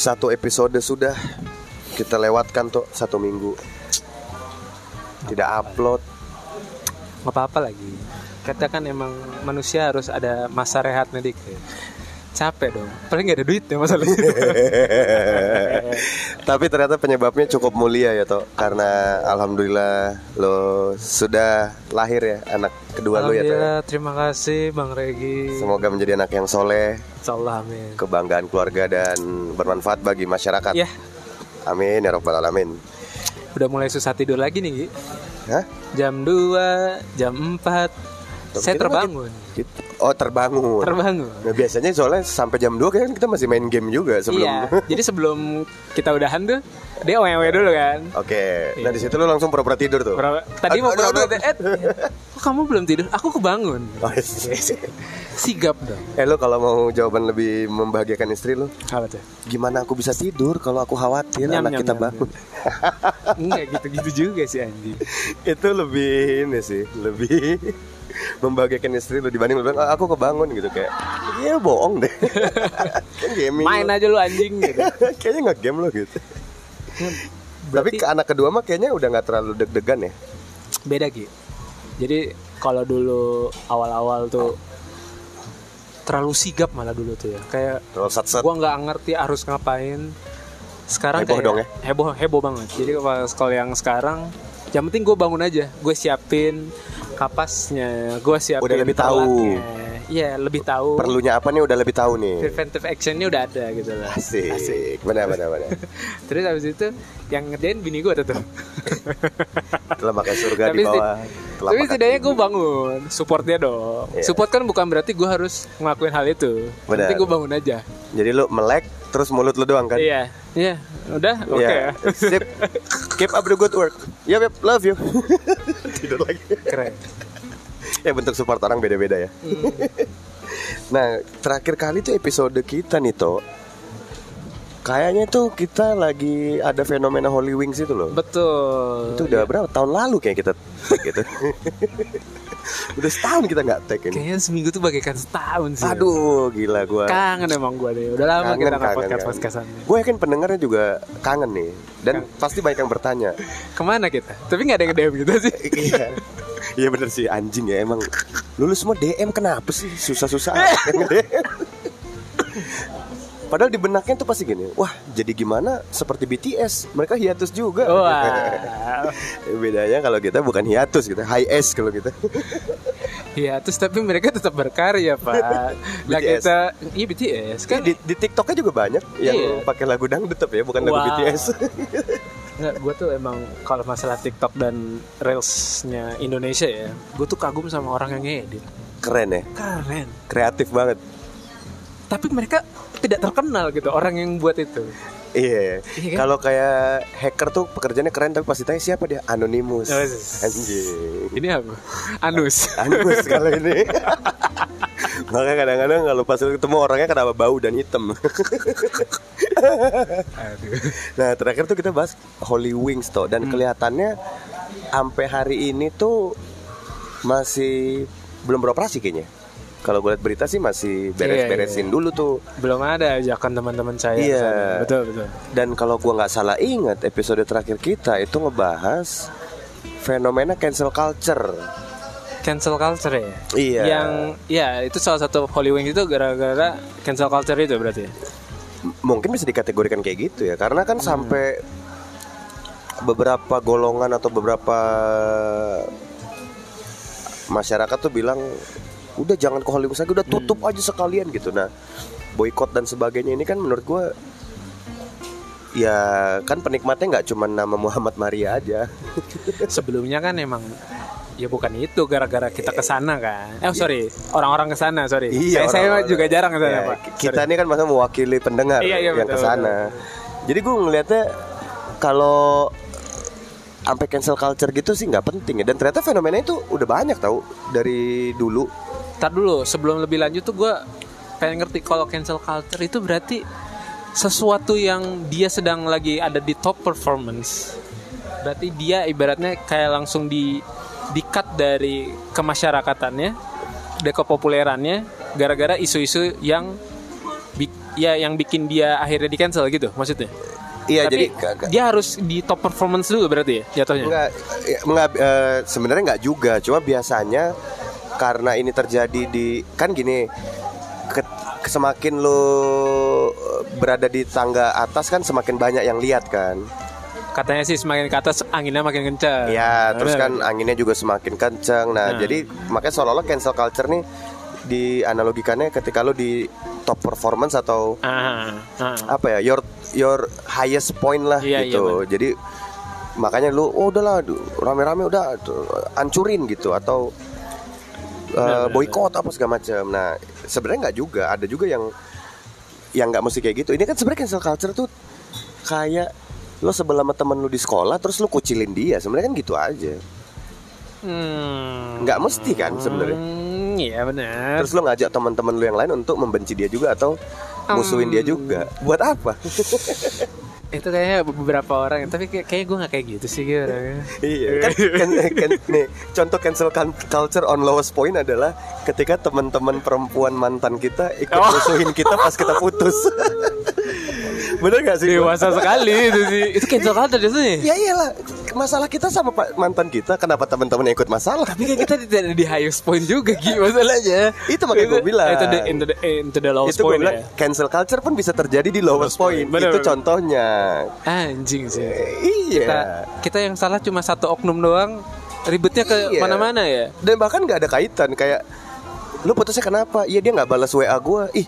satu episode sudah kita lewatkan tuh satu minggu. Tidak upload. Nggak apa-apa lagi. Kita kan emang manusia harus ada masa rehatnya dikit capek dong. Paling nggak ada duit ya masalahnya. Tapi ternyata penyebabnya cukup mulia ya toh karena alhamdulillah lo sudah lahir ya anak kedua lo ya toh ya. Terima kasih Bang Regi. Semoga menjadi anak yang soleh Insyaallah amin. kebanggaan keluarga dan bermanfaat bagi masyarakat. Ya. Amin ya robbal alamin. Udah mulai susah tidur lagi nih Gi. Hah? jam 2 jam 4 Tapi saya kita terbangun Gitu. Oh terbangun. terbangun Nah, biasanya soalnya sampai jam 2 kan kita masih main game juga sebelum. Iya, jadi sebelum kita udahan tuh dia owe dulu kan. Oke. Nah di situ lu langsung pura-pura tidur tuh. Berapa- Tadi mau Aduh, aduh, berapa eh, kok kamu belum tidur? Aku kebangun. Oh, iya. Sigap dong. eh lu kalau mau jawaban lebih membahagiakan istri lu, Apa tuh? gimana aku bisa tidur kalau aku khawatir Nyam, anak nyam, kita nyam, bangun. Enggak gitu-gitu juga sih anjing. Itu lebih ini sih, lebih membahagiakan istri lu dibanding lu bilang "Ah, aku kebangun gitu kayak iya bohong deh kan gaming Main lu. aja lu anjing gitu. kayaknya nggak game lo gitu tapi ke anak kedua mah kayaknya udah nggak terlalu deg-degan ya Beda Ki. Jadi kalau dulu awal-awal tuh terlalu sigap malah dulu tuh ya. Kayak terlalu sat-sat gua nggak ngerti harus ngapain. Sekarang Heboh kayak dong ya? Heboh heboh banget. Jadi kalau yang sekarang yang penting gue bangun aja, gue siapin kapasnya, gue siapin Udah lebih tahu. Iya, lebih tahu. perlunya apa nih udah lebih tahu nih preventive actionnya udah ada gitu lah. asik, benar benar benar Terus habis itu yang ngerjain bini gue tuh. telah makan surga di tapi seti- bawah tapi setidaknya gue bangun, support dia dong. Iya. Support kan bukan berarti gue harus ngelakuin hal itu. Benar. Nanti gue bangun aja. jadi lu melek terus mulut lu doang kan Iya, iya, udah, oke Iya. ya. Sip. keep up the good work ya yep, love you tidur lagi Keren. ya bentuk support orang beda-beda ya Hmm. nah terakhir kali tuh episode kita nih toh kayaknya tuh kita lagi ada fenomena Holy Wings itu loh Betul. itu udah berapa tahun lalu kayak kita tag gitu udah setahun kita nggak tag ini Kayaknya seminggu tuh bagaikan setahun sih. aduh gila gua Kangen emang gue deh. Udah lama Kangen, kita nggak kangen, podcast kangen. podcastan. gue yakin pendengarnya juga kangen nih dan pasti banyak yang bertanya Ke mana kita? Tapi nggak ada yang DM gitu sih. iya iya bener sih anjing ya emang lulus semua DM kenapa sih susah-susah Padahal di benaknya tuh pasti gini Wah jadi gimana seperti BTS Mereka hiatus juga Wah. Bedanya kalau kita bukan hiatus kita High S kalau kita Iya, terus tapi mereka tetap berkarya, Pak. Lah kita iya BTS kan di, di TikToknya juga banyak Yang Iya. pakai lagu dangdut ya Bukan lagu Wow. BTS Nggak, gue tuh emang kalau masalah TikTok dan reelsnya Indonesia ya, gue tuh kagum sama orang yang ngedit. Keren ya Keren. Kreatif banget Tapi mereka tidak terkenal gitu orang yang buat itu. Iya, Iya kan? kalau kayak hacker tuh pekerjaannya keren tapi pasti tanya siapa dia Anonymous. Oh, Anjing. Ini apa? Anus. Anus kalau ini. Makanya kadang-kadang kalau pas ketemu orangnya kenapa bau dan hitam. Aduh. nah terakhir tuh kita bahas Holy Wings tuh dan Hmm. kelihatannya sampai hari ini tuh masih belum beroperasi kayaknya. Kalau gue liat berita sih masih beres-beresin Iya, iya. dulu tuh. Belum ada ajakan teman-teman saya. Iya. Betul, betul. Dan kalau gua nggak salah ingat episode terakhir kita itu ngebahas fenomena cancel culture. Cancel culture ya. Iya. Yang ya itu salah satu Wings itu gara-gara cancel culture itu berarti. ya? M- mungkin bisa dikategorikan kayak gitu ya, karena kan sampai beberapa golongan atau beberapa masyarakat tuh bilang udah jangan ke Hollywood lagi, udah tutup aja sekalian gitu. Nah, boykot dan sebagainya ini kan menurut gua ya kan penikmatnya nggak cuma nama Muhammad Maria aja. Sebelumnya kan emang ya bukan itu gara-gara kita ke sana kan. Eh sorry, orang-orang ke sana, sorry. saya, saya Iya, orang-orang. juga jarang ke sana, Ya, Pak. Kita Sorry. ini kan masa mewakili pendengar Iya, iya, yang ke sana. Jadi gue ngelihatnya kalau sampai cancel culture gitu sih nggak penting ya. Dan ternyata fenomena itu udah banyak tahu dari dulu. Ntar dulu, sebelum lebih lanjut tuh gue pengen ngerti kalau cancel culture itu berarti sesuatu yang dia sedang lagi ada di top performance. Berarti dia ibaratnya kayak langsung di di cut dari kemasyarakatannya, dari kepopulerannya gara-gara isu-isu yang ya yang bikin dia akhirnya di cancel gitu maksudnya. Iya Tapi jadi dia harus di top performance dulu berarti ya jatuhnya. Enggak, ya, enggak, eh, sebenarnya enggak juga. Cuma biasanya karena ini terjadi di kan gini, ke- semakin lo berada di tangga atas kan semakin banyak yang lihat kan. Katanya sih semakin ke atas anginnya makin kencang. Ya, terus Bener. kan anginnya juga semakin kencang. Nah, Nah. jadi makanya seolah-olah cancel culture nih dianalogikannya ketika lo di top performance atau Ah, ah. apa ya your your highest point lah Iya, iya, gitu benar. jadi makanya lu oh udahlah rame-rame udah hancurin gitu atau uh, boykot apa segala macam. Nah sebenarnya nggak juga. Ada juga yang yang nggak mesti kayak gitu. Ini kan sebenarnya cancel culture tuh kayak lo sebelah sama temen lu di sekolah terus lu kucilin dia. Sebenarnya kan gitu aja. Hmm. nggak mesti kan sebenarnya? Hmm, iya benar. terus lo ngajak teman-teman lu yang lain untuk membenci dia juga atau musuhin dia juga? Buat apa Itu kayaknya beberapa orang, tapi kayak kayak gue nggak kayak gitu sih gue orangnya. Iya kan, kan, kan nih contoh cancel can- culture on lowest point adalah ketika teman-teman perempuan mantan kita ikut Oh. musuhin kita pas kita putus. Bener gak sih? Dewasa sekali itu sih. Itu cancel culture itu nih. Ya iyalah masalah kita sama pak mantan kita kenapa teman-teman ikut masalah? Tapi kayak kita tidak di highest point juga Gi masalahnya. Itu makanya gua bilang. Itu the, into the, into the lowest Itu gue point bilang ya. cancel culture pun bisa terjadi di lowest point. Bener, Itu bener. contohnya. Anjing sih. Iya. Kita kita yang salah cuma satu oknum doang. Ribetnya ke Iya. mana-mana ya. Dan bahkan nggak ada kaitan kayak lu putusnya kenapa? Iya dia nggak balas WA gue. Ih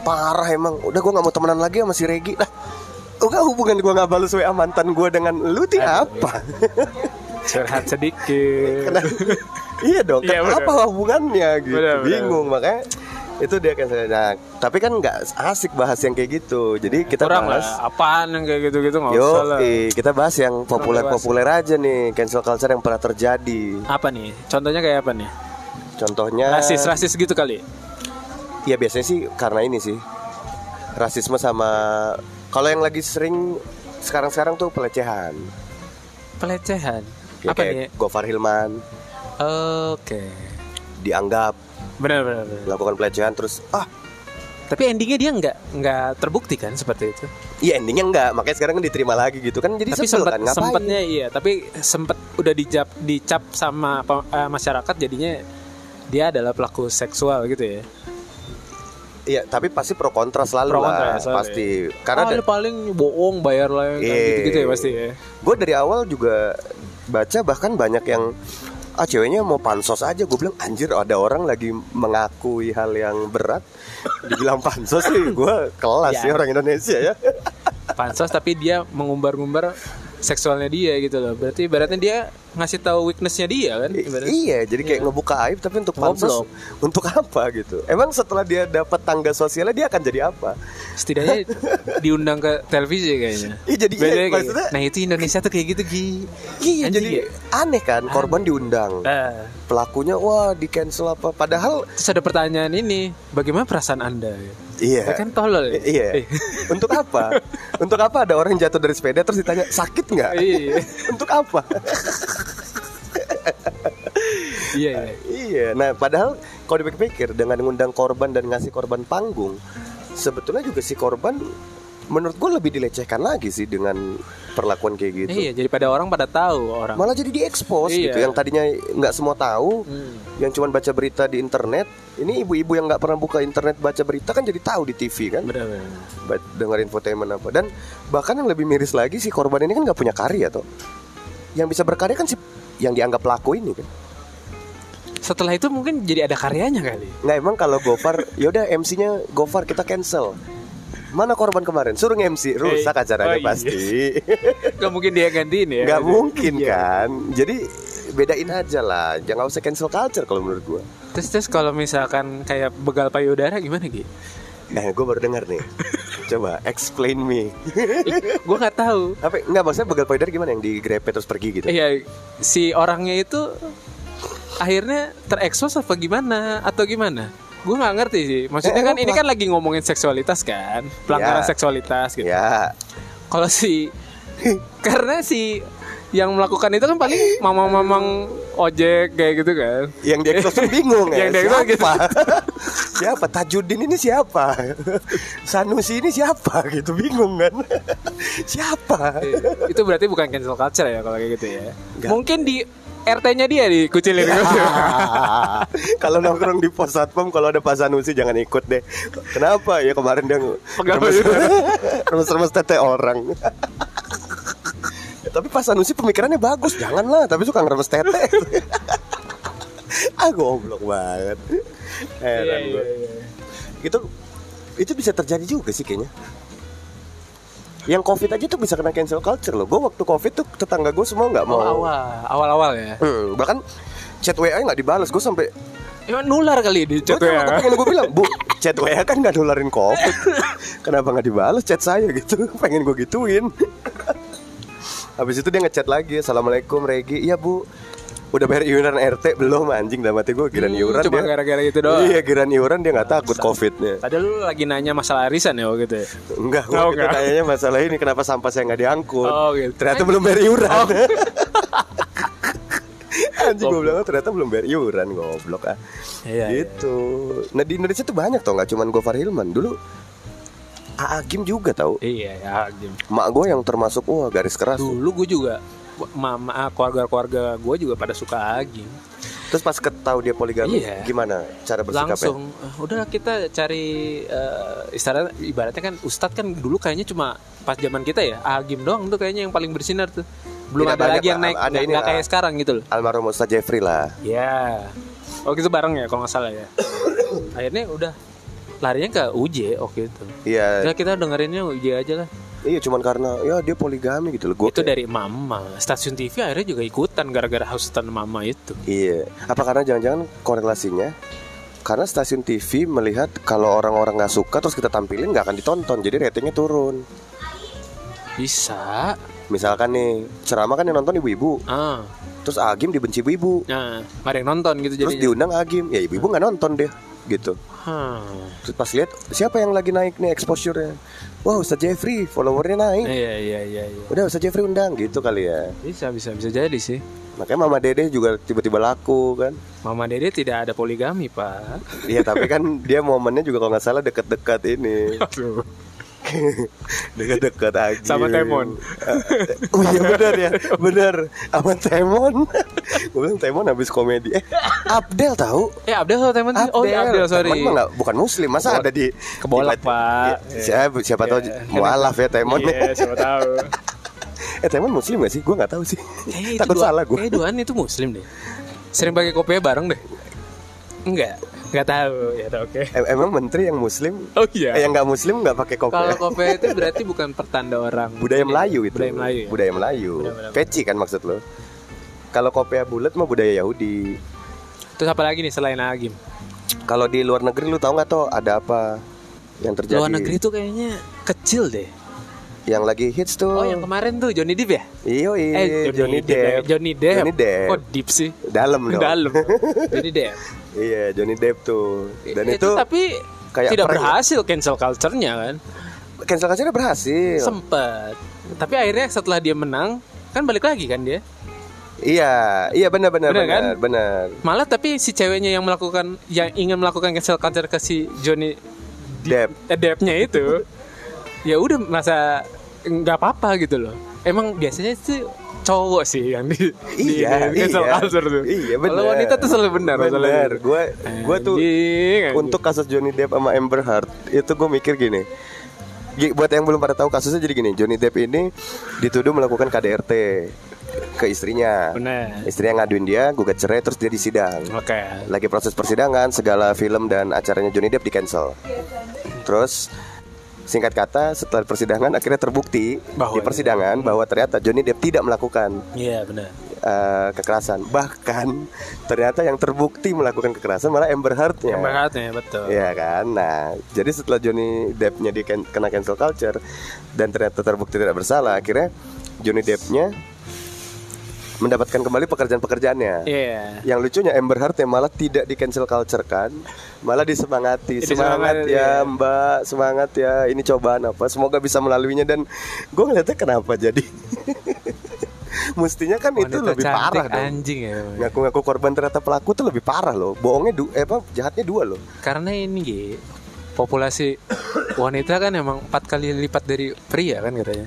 parah emang. Udah gue nggak mau temenan lagi sama si Regi. Lah, enggak hubungan gue nggak balas WA mantan gue dengan lu tuh apa? Curhat sedikit. Kenapa? iya dong. Iya, apa hubungannya gitu? Bener, bener. Bingung makanya itu dia kan nah, tapi kan nggak asik bahas yang kayak gitu. Jadi kita Kurang bahas lah. Apaan yang kayak gitu-gitu nggak Yo, usah lah. kita bahas yang populer-populer aja nih, cancel culture yang pernah terjadi. Apa nih? Contohnya kayak apa nih? Contohnya Rasis-rasis gitu kali. Ya biasanya sih karena ini sih rasisme sama kalau yang lagi sering sekarang-sekarang tuh pelecehan. Pelecehan. Ya, apa kayak nih? Gofar Hilman Oke. dianggap Benar benar benar. melakukan pelecehan terus ah Tapi endingnya dia nggak nggak terbukti kan seperti itu. iya endingnya enggak makanya sekarang kan diterima lagi gitu kan jadi tapi sempat kan ngapain sempatnya iya, tapi sempat udah dicap dicap sama eh, masyarakat jadinya dia adalah pelaku seksual gitu ya. Iya tapi pasti pro kontra selalu Pro kontra lah ya, selalu pasti ya. karena ah, paling bohong bayar lah Iya. gitu-gitu ya pasti ya. gue dari awal juga baca bahkan banyak yang ah ceweknya mau pansos aja gue bilang anjir ada orang lagi mengakui hal yang berat dibilang pansos sih gue kelas Ya. sih orang Indonesia ya Pansos tapi dia mengumbar-ngumbar seksualnya dia gitu loh. Berarti ibaratnya dia ngasih tahu weaknessnya dia kan ibaratnya. iya jadi kayak ngebuka aib tapi untuk pansos untuk apa gitu emang setelah dia dapat tangga sosialnya dia akan jadi apa Setidaknya diundang ke televisi kayaknya. Iya, jadi iya, kayak maksudnya- Nah itu Indonesia tuh kayak gitu Gi. iya Anjing jadi ya? aneh kan korban diundang Nah, pelakunya wah di cancel apa padahal terus ada pertanyaan ini, bagaimana perasaan anda? Iya Ya kan tolol. ya? Iya. Eh, Untuk apa? Untuk apa ada orang jatuh dari sepeda terus ditanya sakit nggak? Iya. Untuk apa? Iya, iya. iya. Nah, padahal kalau dipikir-pikir dengan mengundang korban dan ngasih korban panggung, sebetulnya juga si korban menurut gue lebih dilecehkan lagi sih dengan perlakuan kayak gitu. Iya, jadi pada orang pada tahu orang. Malah jadi diekspos Iya. gitu. Yang tadinya nggak semua tahu, Hmm. yang cuma baca berita di internet. Ini ibu-ibu yang nggak pernah buka internet baca berita kan jadi tahu di TV kan. Benar, benar. Dengar infotainment apa dan bahkan yang lebih miris lagi si korban ini kan nggak punya karya toh yang bisa berkarya kan si yang dianggap pelaku ini kan Setelah itu mungkin jadi ada karyanya kali. nggak emang kalau Gofar yaudah MC-nya Gofar kita cancel mana korban kemarin suruh MC rusak Eh, acaranya oh iya. pasti Gak mungkin dia gantiin ya. nggak mungkin Iya. kan jadi bedain aja lah jangan usah cancel culture kalau menurut gua Terus terus kalau misalkan kayak begal payudara gimana Gi? nah gue baru dengar nih coba explain me Gue nggak tahu. apa nggak maksudnya begal payudara gimana yang digrepe terus pergi gitu Iya, si orangnya itu akhirnya terekspos apa gimana atau gimana? Gue nggak ngerti sih. Maksudnya Eh, kan ini kan lagi ngomongin seksualitas kan, pelanggaran Ya. seksualitas gitu. ya Kalau si karena si yang melakukan itu kan paling mamang-mamang ojek kayak gitu kan. yang diekspos pun bingung ya Yang diekspos gitu. siapa siapa Tajudin ini siapa Sanusi ini siapa gitu bingung kan siapa itu berarti bukan cancel culture ya kalau kayak gitu ya. Nggak. Mungkin di RT-nya dia dikucilin gitu. kalau nongkrong di pos satpam kalau ada Pak Sanusi jangan ikut deh. Kenapa? Ya kemarin dia remes-remes tete orang. Ya, tapi Pak Sanusi pemikirannya bagus. Janganlah tapi suka ngeremes tete ah goblok banget. Heran Iya, gue iya, iya. itu itu bisa terjadi juga sih kayaknya yang covid aja tuh bisa kena cancel culture loh. Gue waktu covid tuh tetangga gue semua nggak mau. Oh, awal, awal-awal ya. Hmm, bahkan chat wa nggak dibales. Gue sampai Emang nular kali di chat Gue ya. pengen gue bilang Bu chat wa kan nggak nularin covid. Kenapa nggak dibales chat saya? Gitu. Pengen gue gituin. Habis itu dia ngechat lagi Assalamualaikum Regi. Iya bu Udah bayar iuran RT belum anjing dalam hati gue Giran Hmm, iuran cuma dia gara-gara itu doang. Iya giran iuran dia nggak takut covidnya Tadi lu lagi nanya masalah arisan ya waktu itu ya? Enggak, gue Oh, tanyanya masalah ini kenapa sampah saya nggak diangkut. Oh, gitu. Ternyata belum bayar iuran. Anjing gue bilang ternyata belum bayar iuran goblok ah. Iya, gitu. Nah di Indonesia tuh banyak tau nggak cuman Gofar Hilman dulu. AA Gim juga tau. Iya ya, Gim. Mak gue yang termasuk wah garis keras. Dulu gue juga mama keluarga-keluarga gue juga pada suka Agim. Terus pas ketahu dia poligami, Iya. gimana cara bersikapnya? Langsung eh, udah kita cari eh, istilah ibaratnya kan Ustadz kan dulu kayaknya cuma pas zaman kita ya Agim doang tuh kayaknya yang paling bersinar tuh. Belum Tidak ada lagi yang naik Ada nggak ini, ah. kayak sekarang gitu loh. Almarhum Ustaz Jeffrey lah. Ya. Oh gitu bareng ya kalau nggak salah ya. Akhirnya udah larinya ke UJ waktu itu. Iya, Ya kita dengerinnya UJ aja lah. Iya cuman karena ya dia poligami gitu loh. Gua itu kayak- dari mama. Stasiun TV akhirnya juga ikutan gara-gara hausan mama itu. Iya. Apa karena jangan-jangan korelasinya? Karena stasiun TV melihat kalau orang-orang nggak suka terus kita tampilin nggak akan ditonton, jadi ratingnya turun. Bisa. Misalkan nih ceramah kan yang nonton ibu-ibu, Ah. terus Agim dibenci ibu-ibu, Nah, ada yang nonton gitu terus jadi. diundang Agim, ya ibu-ibu nggak nonton deh, gitu. Terus pas lihat siapa yang lagi naik nih exposure-nya, wah Ustaz Jeffrey followernya naik, Iya iya iya iya. udah Ustaz Jeffrey undang gitu kali ya. Bisa bisa bisa jadi sih. Makanya Mama Dede juga tiba-tiba laku kan. Mama Dede tidak ada poligami, Pak. Iya tapi kan dia momennya juga kalau nggak salah deket-deket ini. Dekat-dekat aja Sama Temon. Oh iya benar ya Benar Sama Temon Gue bilang Temon habis komedi Eh Abdel tahu Eh, Abdel sama teman Oh, iya Abdel, sorry. Temon nggak- bukan muslim Masa ada di Kebolak, di- Pak. Ya, Siapa, siapa tahu Iya. Mualaf ya Temon Iya, siapa tahu. Eh Temon muslim gak sih? Gue gak tahu sih Kayaknya itu Takut dua- salah gue Kayaknya duaan itu muslim deh. Sering pakai kopiah bareng deh. Enggak. Enggak tahu. Ya oke. Em- Emang menteri yang muslim Oh iya. eh, Yang gak muslim gak pakai kopi Kalau kopiah itu berarti bukan pertanda orang Budaya Melayu itu Budaya Melayu. ya? Budaya Melayu Budaya. Peci kan maksud lo Kalau kopiah bulat mah budaya Yahudi Terus apa lagi nih selain Agim? Kalau di luar negeri lu tahu nggak tuh ada apa yang terjadi? Luar negeri tuh kayaknya kecil deh. Yang lagi hits tuh. Oh, yang kemarin tuh Johnny Depp ya? Iyo iya Eh, Johnny, Depp. Johnny Depp. Johnny Depp. Oh, deep sih. Dalam dong. Dalam. Johnny Depp. Iya Johnny Depp tuh. Dan itu, tapi kayak tidak prank. berhasil cancel culture-nya kan. cancel culture berhasil. Sempet. Tapi akhirnya setelah dia menang, kan balik lagi kan dia. iya, iya benar Benar benar kan? benar. Malah tapi si ceweknya yang melakukan yang ingin melakukan cancel culture ke si Johnny Depp. eh, Depp-nya itu ya udah masa nggak apa-apa gitu loh. Emang biasanya sih cowok sih yang di, Iya, di cancel iya. culture tuh. Iya, benar. Kalau wanita tuh selalu benar. Benar. Gue gue tuh Anjing, untuk kasus Johnny Depp sama Amber Heard itu gue mikir gini. Gi- Buat yang belum pada tahu kasusnya jadi gini, Johnny Depp ini dituduh melakukan KDRT ke istrinya. Benar. Istrinya ngaduin dia, gugat cerai terus dia disidang. Oke. Lagi proses persidangan, segala film dan acaranya Johnny Depp di cancel. Terus singkat kata setelah persidangan akhirnya terbukti Bahwa- di persidangan bahwa ternyata Johnny Depp tidak melakukan Iya benar. eh, kekerasan. Bahkan ternyata yang terbukti melakukan kekerasan malah Amber Heard-nya. Yang berhatnya betul. Iya kan. Nah, jadi setelah Johnny Depp-nya di kena cancel culture dan ternyata terbukti tidak bersalah, akhirnya Johnny Depp-nya mendapatkan kembali pekerjaan-pekerjaannya. Iya. Yang lucunya Amber Heard yang malah tidak di cancel culture kan, malah disemangati. Semangat iya. ya Mbak, semangat ya. Ini cobaan apa? Semoga bisa melaluinya dan gue ngeliatnya kenapa jadi Mestinya kan itu Wanita lebih cantik, parah dong. anjing ya. Ngaku-ngaku korban ternyata pelaku tuh lebih parah loh. Bohongnya du eh apa jahatnya dua loh. Karena ini Gi, populasi wanita kan emang empat kali lipat dari pria kan katanya.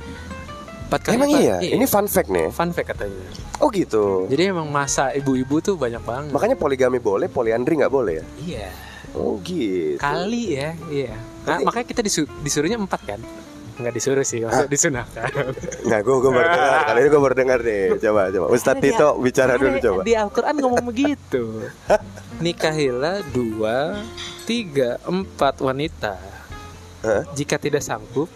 Empat kali Emang lipat. iya? Ini fun fact nih. fun fact katanya. Oh gitu. Jadi emang masa ibu-ibu tuh banyak banget. Makanya poligami boleh, poliandri nggak boleh ya? Iya. Oh gitu. Kali ya, iya. Nah, makanya kita disu- disuruhnya empat kan? Nggak disuruh sih, maksudnya disunahkan. Nggak, gue gue baru dengar. Kali ini gue baru dengar nih. Coba, coba. Ustadz Tito bicara dulu coba. Di Al-Quran ngomong begitu. Nikahilah dua, tiga, empat wanita. Hah? Jika tidak sanggup,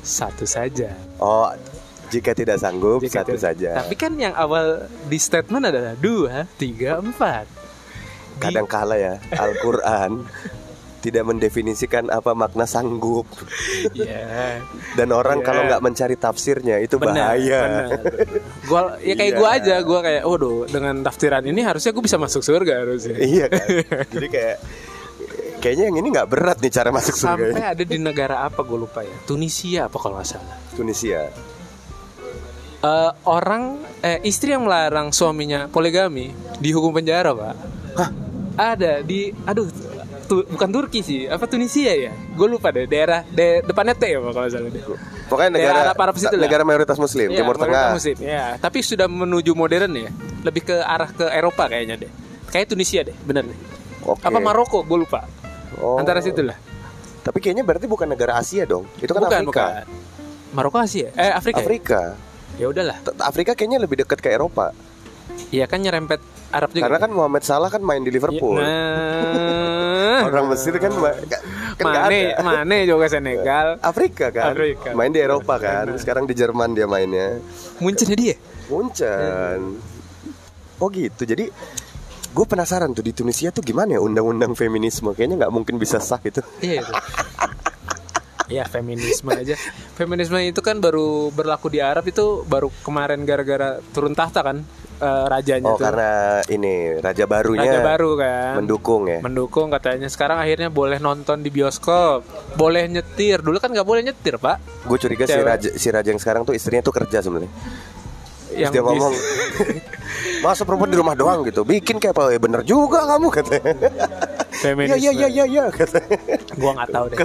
satu saja. Oh, jika tidak sanggup Jika satu tidak- saja. Tapi kan yang awal di statement adalah dua, tiga, empat. Di- Kadang kala ya Al-Quran tidak mendefinisikan apa makna sanggup Iya. dan orang Iya. kalau nggak mencari tafsirnya itu Benar, bahaya. benar. Gua ya kayak Iya. gua aja, gua kayak waduh dengan tafsiran ini harusnya gua bisa masuk surga harusnya. iya kan. Jadi kayak kayaknya yang ini nggak berat nih cara masuk surga. Sampai ada di negara apa gue lupa ya. Tunisia apa kalau nggak salah. Tunisia. Eh, orang eh, istri yang melarang suaminya poligami dihukum penjara pak. Hah? Ada di aduh tu- bukan Turki sih apa Tunisia ya? Gue lupa deh daerah de, depannya T ya Pak, kalau salah deh. Pokoknya negara Arab- Arab situ lah. negara mayoritas muslim, Iya, Timur Tengah. Muslim, ya. Tapi sudah menuju modern ya, lebih ke arah ke Eropa kayaknya deh. Kayak Tunisia deh, bener deh. Oke. Apa Maroko? Gue lupa. Oh. Antara situ lah. Tapi kayaknya berarti bukan negara Asia dong. Itu kan bukan, Afrika. bukan. Maroko Asia? Eh Afrika. ya? Afrika. Ya udahlah. T- Afrika kayaknya lebih dekat ke Eropa. Iya kan nyerempet Arab juga. Karena kan Muhammad Salah kan main di Liverpool. Nah, Orang Mesir kan ma- kan nggak Mane, ada. Mane juga Senegal. Afrika kan. Afrika. Main di Eropa kan. Sekarang di Jerman dia mainnya. Munchen dia. Munchen. Oh gitu. Jadi gue penasaran tuh di Tunisia tuh gimana ya undang-undang feminisme. Kayaknya nggak mungkin bisa sah itu. Iya itu. Ya feminisme aja. Feminisme itu kan baru berlaku di Arab itu baru kemarin gara-gara turun tahta kan eh, rajanya Oh tuh. karena ini raja barunya Raja baru kan. mendukung ya. Mendukung katanya sekarang akhirnya boleh nonton di bioskop, boleh nyetir. Dulu kan nggak boleh nyetir pak. Gue curiga si raja si raja yang sekarang tuh istrinya tuh kerja sebenarnya. Yang dia ngomong masa perempuan di rumah doang gitu bikin kayak apa ya bener juga kamu katanya ya feminisme. ya ya ya ya katanya Gua nggak tahu deh.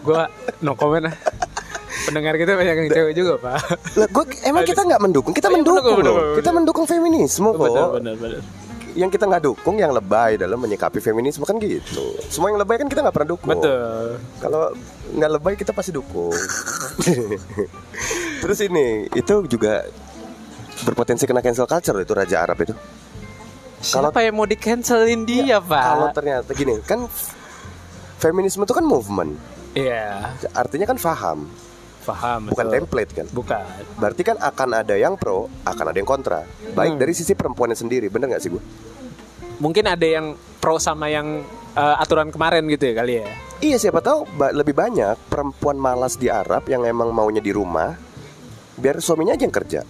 Gua no comment lah. Pendengar kita banyak yang cewek juga pak. lah gua emang kita nggak mendukung kita mendukung mendukung, kita mendukung feminisme kok Benar benar benar. yang kita nggak dukung yang lebay dalam menyikapi feminisme kan gitu semua yang lebay kan kita nggak pernah dukung Betul. kalau nggak lebay kita pasti dukung terus ini itu juga berpotensi kena cancel culture itu raja Arab itu Kalau- Siapa yang mau di cancelin dia pak? kalau ternyata gini kan feminisme itu kan movement Iya, artinya kan faham paham. bukan betul. template kan Bukan. berarti kan akan ada yang pro akan ada yang kontra baik Hmm. dari sisi perempuannya sendiri bener nggak sih gue Mungkin ada yang pro sama yang eh, aturan kemarin gitu ya kali ya. iya siapa tahu ba- lebih banyak perempuan malas di Arab yang emang maunya di rumah biar suaminya aja yang kerja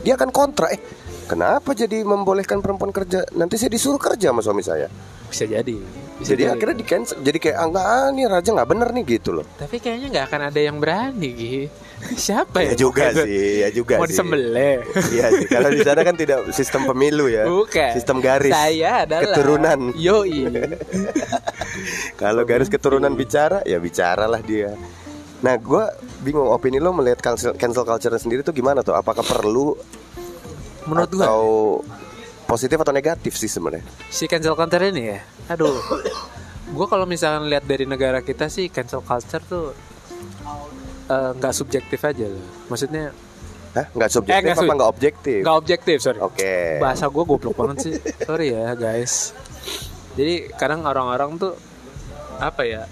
dia akan kontra eh kenapa jadi membolehkan perempuan kerja nanti saya disuruh kerja sama suami saya Bisa jadi. Bisa jadi akhirnya di cancel jadi kayak ah, nggak ah, nih raja nggak bener nih gitu loh Tapi kayaknya nggak akan ada yang berani Gi. Siapa ya? ya juga sih ya juga Mau sih disembelih. Iya sih, kalau di sana kan tidak sistem pemilu ya. Bukan. Sistem garis. Saya adalah keturunan. Yoi. Kalau garis keturunan bicara, ya bicaralah dia. Nah, gue bingung opini lo melihat cancel, cancel culture sendiri tuh gimana tuh? Apakah perlu Menurut gua atau positif atau negatif sih sebenarnya? si cancel culture ini ya. Aduh. Gua kalau misalkan lihat dari negara kita sih cancel culture tuh eh, nggak subjektif aja loh. Maksudnya? Nggak subjektif nggak apa sub- nggak objektif? nggak objektif sorry. Oke. Bahasa gue goblok banget sih. Sorry ya guys. Jadi kadang orang-orang tuh apa ya?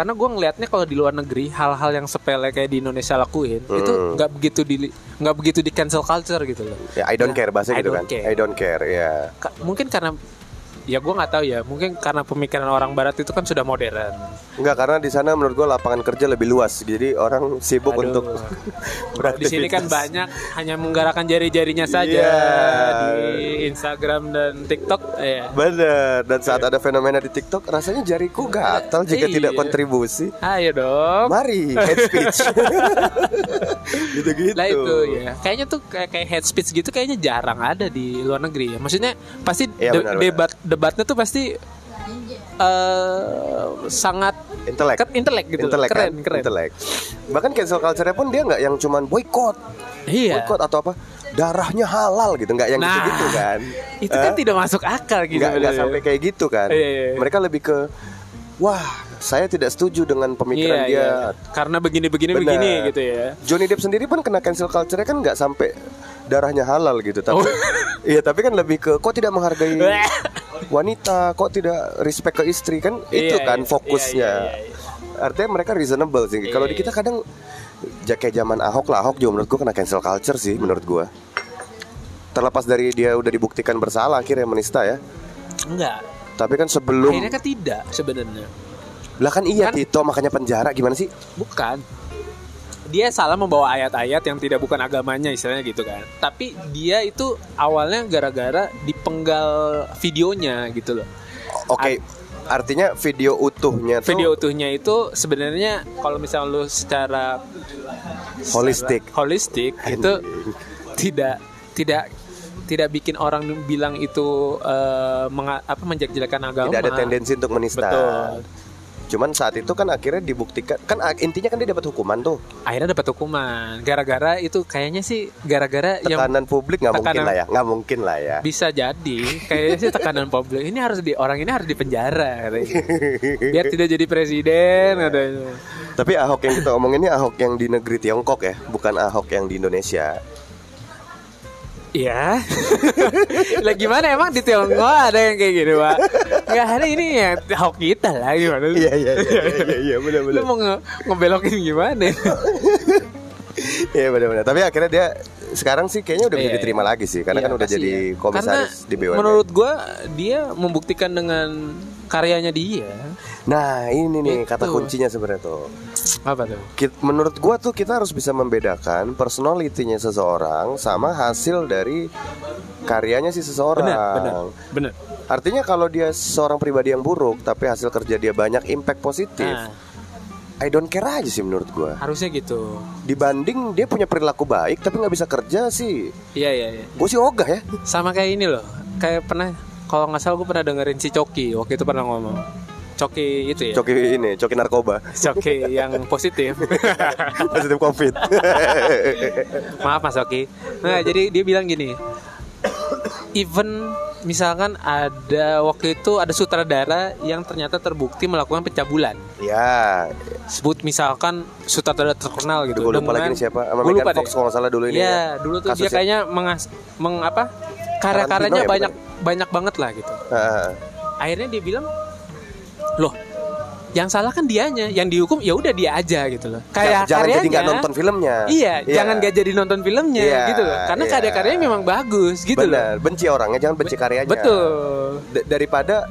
Karena gue ngelihatnya kalau di luar negeri hal-hal yang sepele kayak di Indonesia lakuin itu Hmm. nggak begitu di nggak begitu di cancel culture gitu loh. Ya, I don't Nah, care bahasa I gitu don't kan? care. I don't care, ya. Ka- mungkin karena ya gue nggak tahu ya. Mungkin karena pemikiran orang barat itu kan sudah modern. Enggak karena di sana menurut gua lapangan kerja lebih luas. Jadi orang sibuk Aduh. untuk di sini kan banyak hanya menggerakkan jari-jarinya saja Iya. di Instagram dan TikTok. Ya Bener. Dan saat ada fenomena di TikTok Rasanya jariku gatal jika Iya. tidak kontribusi. Ayo dong. Mari head speech. Gitu-gitu. Lah itu ya. Kayaknya tuh kayak kayak head speech gitu kayaknya jarang ada di luar negeri ya. Maksudnya pasti de- benar, benar. debat debatnya tuh pasti eh sangat Intelek intelek gitu. Intelek keren kan? keren Intelek. Bahkan cancel culture pun dia nggak yang cuman boykot iya Boykot atau apa Darahnya halal gitu nggak yang Nah, gitu-gitu kan itu kan Hah? tidak masuk akal gitu nggak nggak sampai kayak gitu kan Iya, iya, iya. Mereka lebih ke Wah saya tidak setuju dengan pemikiran iya, dia iya. karena begini begini begini gitu ya Johnny Depp sendiri pun kena cancel culture kan nggak sampai darahnya halal gitu tapi Oh. iya tapi kan lebih ke kok tidak menghargai wanita kok tidak respect ke istri kan itu Iya, kan iya, fokusnya. iya, iya, artinya mereka reasonable sih. Kalau di Iya. kita kadang kayak zaman Ahok lah Ahok juga menurut gua kena cancel culture sih menurut gua. Terlepas dari dia udah dibuktikan bersalah akhirnya menista ya. Enggak. Tapi kan sebelum akhirnya kan tidak sebenarnya. Lah kan iya Kan- Tito makanya penjara gimana sih? Bukan dia salah membawa ayat-ayat yang tidak bukan agamanya istilahnya gitu kan tapi dia itu awalnya gara-gara dipenggal videonya gitu loh oke artinya video utuhnya tuh video utuhnya itu sebenarnya kalau misalnya lu secara Holistik. secara holistik itu tidak tidak tidak bikin orang bilang itu eh, menga- apa menjelek-jelekan agama tidak ada tendensi untuk menista. Betul. Cuman saat itu kan akhirnya dibuktikan kan intinya kan dia dapat hukuman tuh. akhirnya dapat hukuman gara-gara itu kayaknya sih gara-gara yang Tekanan publik nggak mungkin lah ya, nggak mungkin lah ya. bisa jadi kayaknya sih tekanan publik ini harus di orang ini harus dipenjara katanya. biar tidak jadi presiden katanya Tapi Ahok yang kita omongin ini Ahok yang di negeri Tiongkok ya, bukan Ahok yang di Indonesia. Iya. lah gimana emang di Tiongkok ada yang kayak gitu, Pak? Enggak ada ini ya hok kita lah gimana lu? Iya iya iya iya iya benar Lu benar. mau nge ngebelokin gimana? Iya benar benar. Tapi akhirnya dia sekarang sih kayaknya udah bisa Iya, diterima lagi sih karena Iya, kan udah jadi komisaris di BUMN. Menurut gua dia membuktikan dengan karyanya dia. Nah, ini nih Itu. kata kuncinya sebenarnya tuh. Apa tuh? Menurut gua tuh kita harus bisa membedakan personalitinya seseorang sama hasil dari karyanya si seseorang. Benar, benar. Benar. Artinya kalau dia seorang pribadi yang buruk tapi hasil kerja dia banyak impact positif, Nah, I don't care aja sih menurut gua. harusnya gitu. Dibanding dia punya perilaku baik tapi nggak bisa kerja sih, Iya, iya, iya. gue sih ogah ya. Sama kayak ini loh. Kayak pernah kalau nggak salah gue pernah dengerin si Coki waktu itu pernah ngomong. Coki itu ya. Coki ini, coki narkoba, Coki yang positif. positif covid. Maaf Mas Oki. Nah, jadi dia bilang gini. Even misalkan ada waktu itu ada sutradara yang ternyata terbukti melakukan pencabulan. ya, Sebut misalkan sutradara terkenal gitu. gue lupa lagi dengan- siapa. Sama Megan lupa Fox deh. kalau salah dulu ini. Iya, ya. dulu tuh dia kayaknya mengas meng apa? Karya-karyanya ya, banyak banyak banget lah gitu. Akhirnya dia bilang, "Loh, yang salah kan dianya, yang dihukum ya udah dia aja gitu loh. Kayak jangan jadi karyanya nggak nonton filmnya. Iya, jangan gak jadi nonton filmnya Iya, gitu loh. Karena iya. karya-karyanya memang bagus gitu loh. Benar, benci orangnya jangan benci karyanya. Betul. D- daripada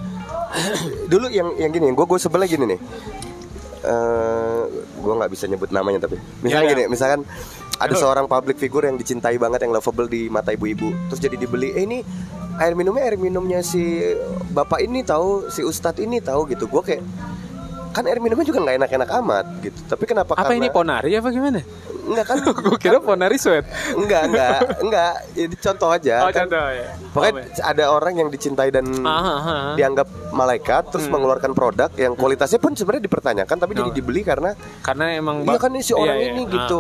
dulu yang yang gini, gue gue sebelnya gini nih. Eh, gue nggak bisa nyebut namanya tapi, misalnya Ya, gini, ya. misalkan ada seorang public figure yang dicintai banget, yang lovable di mata ibu-ibu, terus jadi dibeli, eh ini air minumnya air minumnya si bapak ini tahu, si ustadz ini tahu gitu. Gue kayak kan air minumnya juga nggak enak-enak amat gitu. Tapi kenapa? Apa karena- ini ponari apa gimana? Enggak kan? Gue kira ponari sweat. enggak, enggak, enggak. Ini contoh aja. Oh, kan contoh ya. Pokoknya ada orang yang dicintai dan Ah, ah, ah. dianggap malaikat terus mengeluarkan produk yang kualitasnya pun sebenarnya dipertanyakan tapi jadi Oh. dibeli karena Karena emang iya kan ini si orang iya, iya. ini Ah. gitu.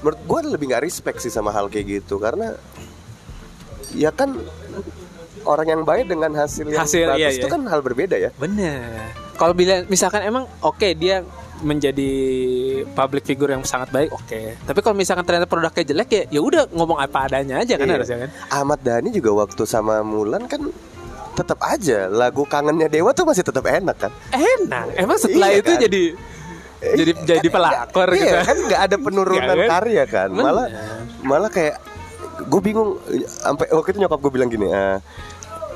Menurut gue lebih nggak respect sih sama hal kayak gitu karena ya kan orang yang baik dengan hasil yang Hasil, bagus iya, itu iya. kan hal berbeda ya. Bener. Kalau bila misalkan emang oke dia menjadi public figure yang sangat baik, oke. Tapi kalau misalkan ternyata produknya jelek ya, ya udah ngomong apa adanya aja kan Iya. harusnya kan. Ahmad Dhani juga waktu sama Mulan kan tetap aja lagu kangennya Dewa tuh masih tetap enak kan. Enak. Emang setelah Iya itu kan? jadi jadi jadi pelakor iya, gitu. kan nggak ada penurunan Iya kan? karya kan malah Bener. malah kayak gue bingung sampai waktu itu nyokap gue bilang gini eh,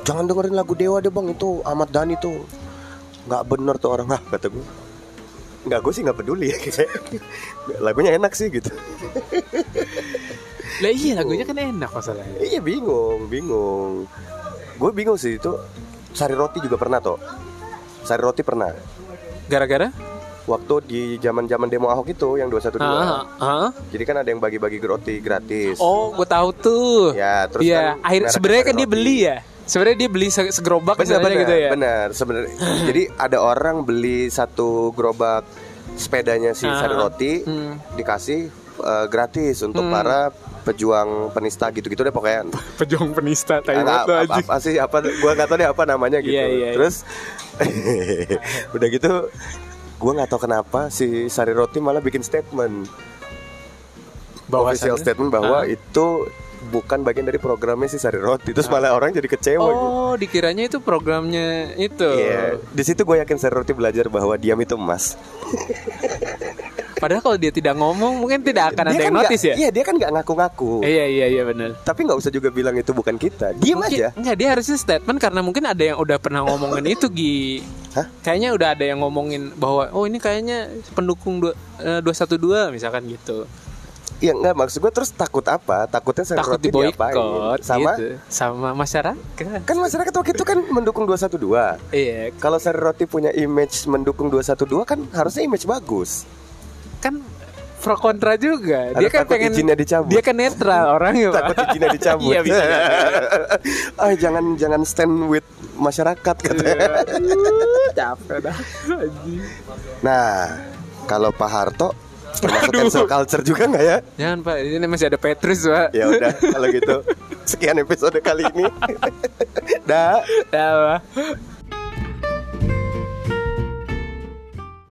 jangan dengerin lagu Dewa deh bang itu Ahmad Dhani tuh nggak bener tuh orang ah kata gue nggak gue sih nggak peduli ya lagunya enak sih gitu Lah iya lagunya kan enak masalahnya. iya bingung bingung gue bingung sih itu sari roti juga pernah toh sari roti pernah Gara-gara? waktu di zaman zaman demo ahok itu yang 212 Ah, ah. jadi kan ada yang bagi-bagi roti gratis Oh, gue tahu tuh. Ya, terus Iya, kan akhir sebenarnya kan dia roti. beli ya. Sebenarnya dia beli se- segerobak misalnya benar gitu ya. benar sebenarnya jadi ada orang beli satu gerobak sepedanya si Ah. sari roti Hmm. dikasih eh, gratis untuk Hmm. para pejuang penista gitu-gitu deh pokoknya Pejuang penista tai banget tuh, apa, anjing. apa sih apa gua nggak tahu deh apa namanya gitu Iya, iya, iya. terus udah gitu gua nggak tahu kenapa si sari roti malah bikin statement official Bahwasannya- statement bahwa Ah. itu bukan bagian dari programnya si sari roti terus malah orang jadi kecewa gitu Oh, dikiranya itu programnya itu. Iya, di situ gue yakin Sari Roti belajar bahwa diam itu emas. Padahal kalau dia tidak ngomong mungkin tidak akan ada Dia yang kan notice nggak- ya. Iya, dia kan nggak ngaku-ngaku. Iya iya iya benar. Tapi nggak usah juga bilang itu bukan kita. Diam Mungkin- aja. Enggak, dia harusnya statement karena mungkin ada yang udah pernah ngomongin itu Gi. Hah? Kayaknya udah ada yang ngomongin bahwa oh ini kayaknya pendukung dua, eh, 212 misalkan gitu. Iya nggak maksud gue terus takut apa? Takutnya Sari Takut diboykot diapain? Sama gitu. sama masyarakat. kan masyarakat waktu itu kan mendukung 212. Iya, Kalau Sari Roti punya image mendukung 212 kan harusnya image bagus. kan pro kontra juga. Ada Dia kan takut pengen izinnya dicabut. Dia kan netral orangnya. Takut izinnya dicabut. Iya, bisa. ah jangan jangan stand with masyarakat katanya. Aduh, capek dah. Nah, kalau Pak Harto termasuk Aduh. cancel culture juga nggak ya? Jangan Pak, ini masih ada Petrus Pak. Ya udah kalau gitu sekian episode kali ini. Dah. Dah.